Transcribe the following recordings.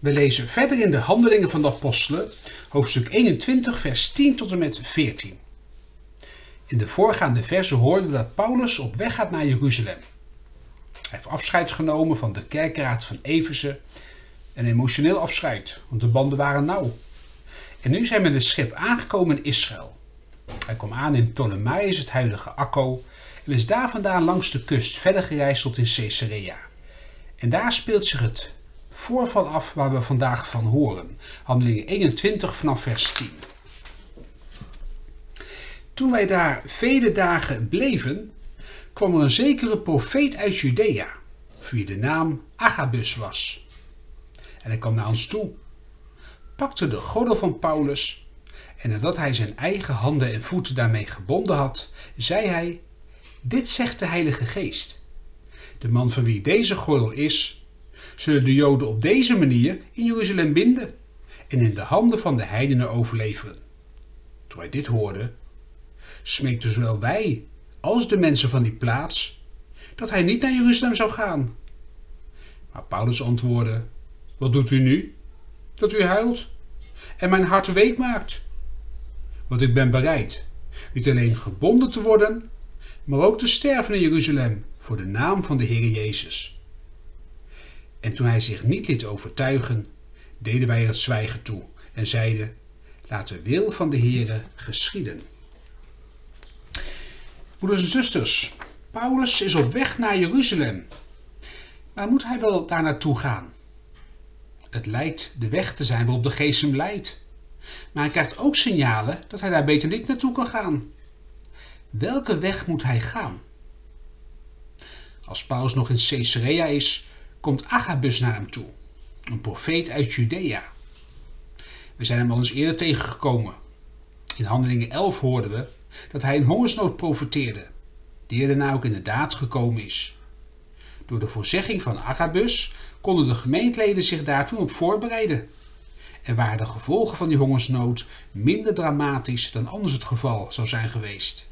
We lezen verder in de Handelingen van de Apostelen, hoofdstuk 21, vers 10 tot en met 14. In de voorgaande versen hoorden we dat Paulus op weg gaat naar Jeruzalem. Hij heeft afscheid genomen van de kerkraad van Efeze, een emotioneel afscheid, want de banden waren nauw. En nu zijn we met het schip aangekomen in Israël. Hij kwam aan in Ptolemais, het huidige Akko, en is daar vandaan langs de kust verder gereisd tot in Caesarea. En daar speelt zich het voorval af waar we vandaag van horen. Handelingen 21 vanaf vers 10. Toen wij daar vele dagen bleven, kwam er een zekere profeet uit Judea, wie de naam Agabus was. En hij kwam naar ons toe, pakte de gordel van Paulus en nadat hij zijn eigen handen en voeten daarmee gebonden had, zei hij: Dit zegt de Heilige Geest. De man van wie deze gordel is, zullen de Joden op deze manier in Jeruzalem binden en in de handen van de heidenen overleveren. Toen wij dit hoorden, smeekten zowel wij als de mensen van die plaats dat hij niet naar Jeruzalem zou gaan. Maar Paulus antwoordde: Wat doet u nu? Dat u huilt en mijn hart week maakt. Want ik ben bereid niet alleen gebonden te worden, maar ook te sterven in Jeruzalem voor de naam van de Heer Jezus. En toen hij zich niet liet overtuigen, deden wij het zwijgen toe en zeiden: Laat de wil van de Heere geschieden. Broeders en zusters, Paulus is op weg naar Jeruzalem. Maar moet hij wel daar naartoe gaan? Het lijkt de weg te zijn waarop de geest hem leidt. Maar hij krijgt ook signalen dat hij daar beter niet naartoe kan gaan. Welke weg moet hij gaan? Als Paulus nog in Caesarea is, komt Agabus naar hem toe, een profeet uit Judea. We zijn hem al eens eerder tegengekomen. In Handelingen 11 hoorden we dat hij een hongersnood profeteerde, die er daarna ook inderdaad gekomen is. Door de voorzegging van Agabus konden de gemeenteleden zich daar toen op voorbereiden. En waren de gevolgen van die hongersnood minder dramatisch dan anders het geval zou zijn geweest.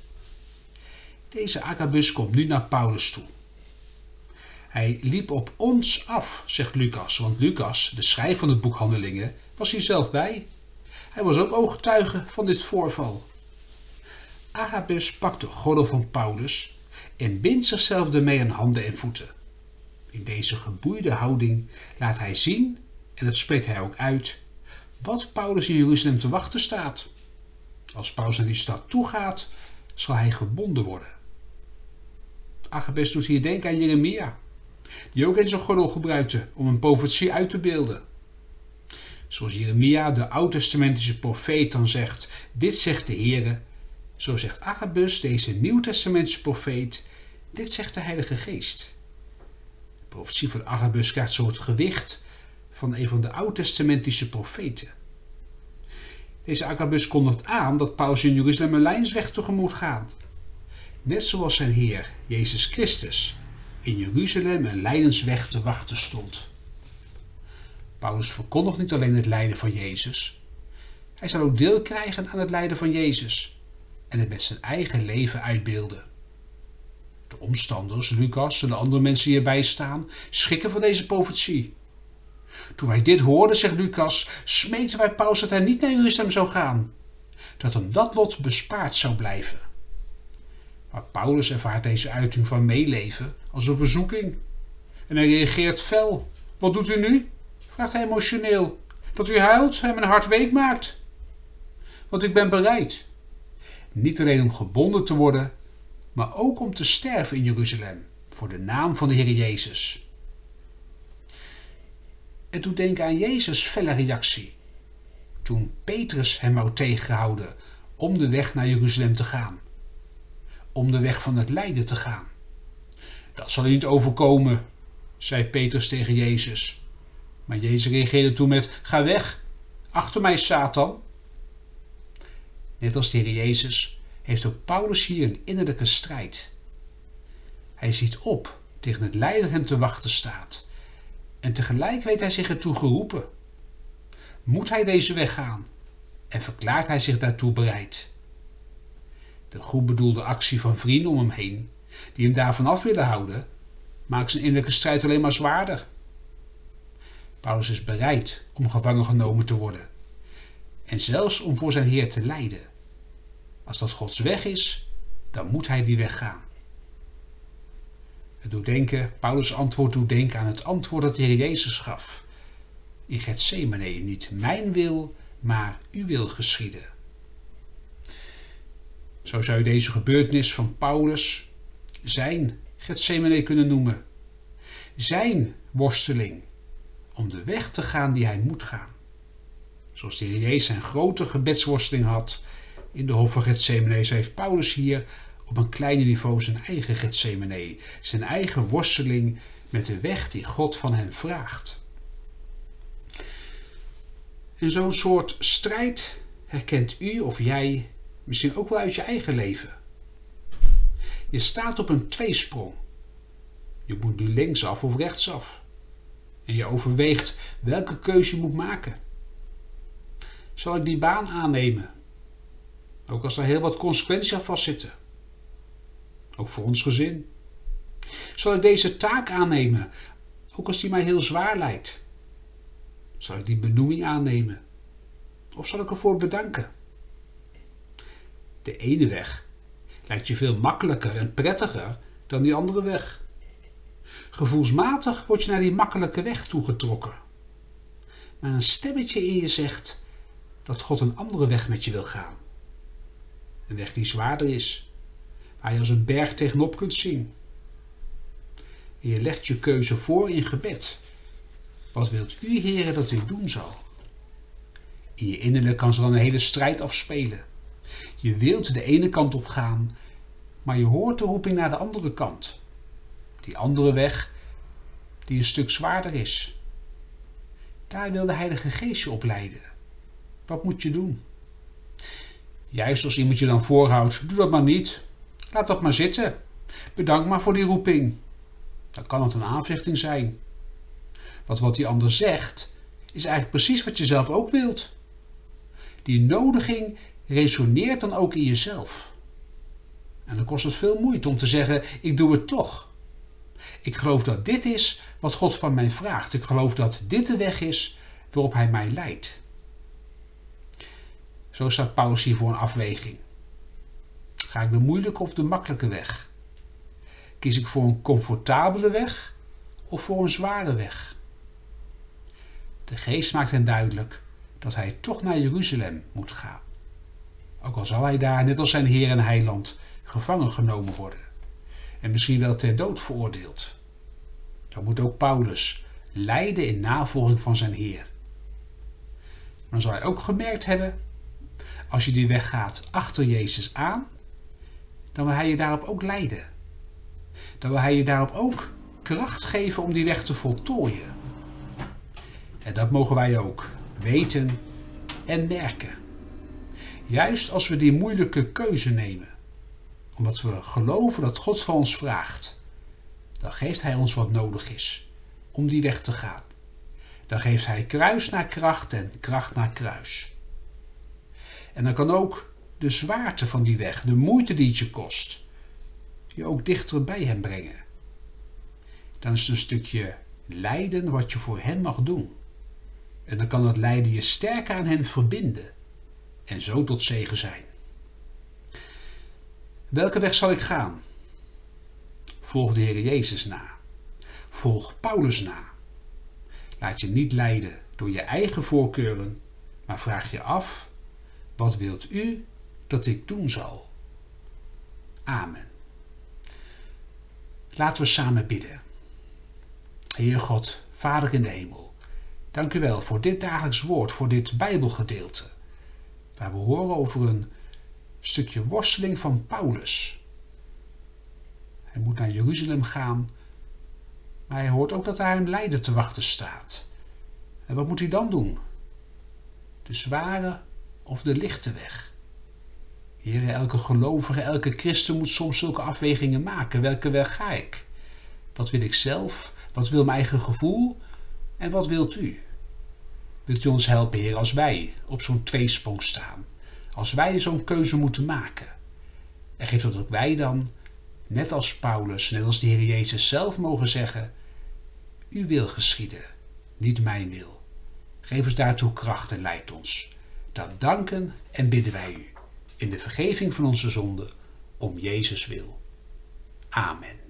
Deze Agabus komt nu naar Paulus toe. Hij liep op ons af, zegt Lucas, want Lucas, de schrijver van het boek Handelingen, was hier zelf bij. Hij was ook ooggetuige van dit voorval. Agabus pakt de gordel van Paulus en bindt zichzelf ermee aan handen en voeten. In deze geboeide houding laat hij zien, en dat spreekt hij ook uit, wat Paulus in Jeruzalem te wachten staat. Als Paulus naar die stad toegaat, zal hij gebonden worden. Agabus doet hier denken aan Jeremia, die ook in zijn gordel gebruikte om een profetie uit te beelden. Zoals Jeremia, de oud-testamentische profeet, dan zegt: Dit zegt de Heere. Zo zegt Agabus, deze nieuw-testamentische profeet: Dit zegt de Heilige Geest. De profetie van Agabus krijgt zo het gewicht van een van de oud-testamentische profeten. Deze Agabus kondigt aan dat Paulus in Jeruzalem een lijnsweg tegemoet gaat. Net zoals zijn Heer, Jezus Christus, in Jeruzalem een lijdensweg te wachten stond. Paulus verkondigt niet alleen het lijden van Jezus, hij zal ook deel krijgen aan het lijden van Jezus en het met zijn eigen leven uitbeelden. De omstanders, Lucas en de andere mensen die erbij staan, schrikken van deze profetie. Toen wij dit hoorden, zegt Lucas, smeekten wij Paulus dat hij niet naar Jeruzalem zou gaan, dat hem dat lot bespaard zou blijven. Maar Paulus ervaart deze uiting van meeleven als een verzoeking. En hij reageert fel. Wat doet u nu? vraagt hij emotioneel. Dat u huilt en mijn hart week maakt. Want ik ben bereid. Niet alleen om gebonden te worden, maar ook om te sterven in Jeruzalem voor de naam van de Heer Jezus. Het doet denken aan Jezus' felle reactie. Toen Petrus hem wou tegenhouden om de weg naar Jeruzalem te gaan. Om de weg van het lijden te gaan. Dat zal niet overkomen, zei Petrus tegen Jezus. Maar Jezus reageerde toen met: Ga weg, achter mij, Satan. Net als Heer Jezus heeft ook Paulus hier een innerlijke strijd. Hij ziet op tegen het lijden dat hem te wachten staat. En tegelijk weet hij zich ertoe geroepen. Moet hij deze weg gaan? En verklaart hij zich daartoe bereid? De goed bedoelde actie van vrienden om hem heen, die hem daarvan af willen houden, maakt zijn innerlijke strijd alleen maar zwaarder. Paulus is bereid om gevangen genomen te worden. En zelfs om voor zijn Heer te lijden. Als dat Gods weg is, dan moet hij die weg gaan. Het doet denken, Paulus' antwoord doet denken aan het antwoord dat de Heer Jezus gaf. In Gethsemane, niet mijn wil, maar uw wil geschieden. Zo zou je deze gebeurtenis van Paulus zijn Gethsemane kunnen noemen. Zijn worsteling om de weg te gaan die hij moet gaan. Zoals de Heer Jezus zijn grote gebedsworsteling had in de hof van Gethsemane, zo heeft Paulus hier op een kleiner niveau zijn eigen Gethsemane, zijn eigen worsteling met de weg die God van hem vraagt. En zo'n soort strijd herkent u of jij misschien ook wel uit je eigen leven. Je staat op een tweesprong. Je moet nu linksaf of rechtsaf. En je overweegt welke keuze je moet maken. Zal ik die baan aannemen? Ook als er heel wat consequenties aan vastzitten. Ook voor ons gezin. Zal ik deze taak aannemen? Ook als die mij heel zwaar lijkt. Zal ik die benoeming aannemen? Of zal ik ervoor bedanken? De ene weg lijkt je veel makkelijker en prettiger dan die andere weg. Gevoelsmatig word je naar die makkelijke weg toegetrokken. Maar een stemmetje in je zegt dat God een andere weg met je wil gaan. Een weg die zwaarder is, waar je als een berg tegenop kunt zien. En je legt je keuze voor in gebed. Wat wilt u, heren, dat ik doen zal? In je innerlijk kan ze dan een hele strijd afspelen. Je wilt de ene kant op gaan, maar je hoort de roeping naar de andere kant. Die andere weg, die een stuk zwaarder is. Daar wil de Heilige Geest je opleiden. Wat moet je doen? Juist als iemand je dan voorhoudt, doe dat maar niet. Laat dat maar zitten. Bedank maar voor die roeping. Dan kan het een aanvechting zijn. Want wat die ander zegt, is eigenlijk precies wat je zelf ook wilt. Die nodiging resoneert dan ook in jezelf. En dan kost het veel moeite om te zeggen: Ik doe het toch. Ik geloof dat dit is wat God van mij vraagt. Ik geloof dat dit de weg is waarop Hij mij leidt. Zo staat Paulus hier voor een afweging. Ga ik de moeilijke of de makkelijke weg? Kies ik voor een comfortabele weg of voor een zware weg? De geest maakt hem duidelijk dat hij toch naar Jeruzalem moet gaan. Ook al zal hij daar, net als zijn Heer en Heiland, gevangen genomen worden. En misschien wel ter dood veroordeeld. Dan moet ook Paulus lijden in navolging van zijn Heer. Dan zal hij ook gemerkt hebben, als je die weg gaat achter Jezus aan, dan wil hij je daarop ook leiden. Dan wil hij je daarop ook kracht geven om die weg te voltooien. En dat mogen wij ook weten en merken. Juist als we die moeilijke keuze nemen, omdat we geloven dat God van ons vraagt, dan geeft Hij ons wat nodig is om die weg te gaan. Dan geeft Hij kruis naar kracht en kracht naar kruis. En dan kan ook de zwaarte van die weg, de moeite die het je kost, je ook dichter bij Hem brengen. Dan is het een stukje lijden wat je voor Hem mag doen. En dan kan dat lijden je sterker aan Hem verbinden en zo tot zegen zijn. Welke weg zal ik gaan? Volg de Heer Jezus na. Volg Paulus na. Laat je niet leiden door je eigen voorkeuren, maar vraag je af: wat wilt u dat ik doen zal? Amen. Laten we samen bidden. Heer God, Vader in de hemel, dank u wel voor dit dagelijks woord, voor dit Bijbelgedeelte, waar we horen over een stukje worsteling van Paulus. Hij moet naar Jeruzalem gaan, maar hij hoort ook dat daar een lijden te wachten staat. En wat moet hij dan doen? De zware of de lichte weg? Heer, elke gelovige, elke christen moet soms zulke afwegingen maken. Welke weg ga ik? Wat wil ik zelf? Wat wil mijn eigen gevoel? En wat wilt u? Wilt u ons helpen, Heer, als wij op zo'n tweesprong staan? Als wij zo'n keuze moeten maken? En geeft dat ook wij dan, net als Paulus, net als de Heer Jezus zelf mogen zeggen: U wil geschieden, niet mijn wil. Geef ons daartoe kracht en leid ons. Dat danken en bidden wij u in de vergeving van onze zonden om Jezus wil. Amen.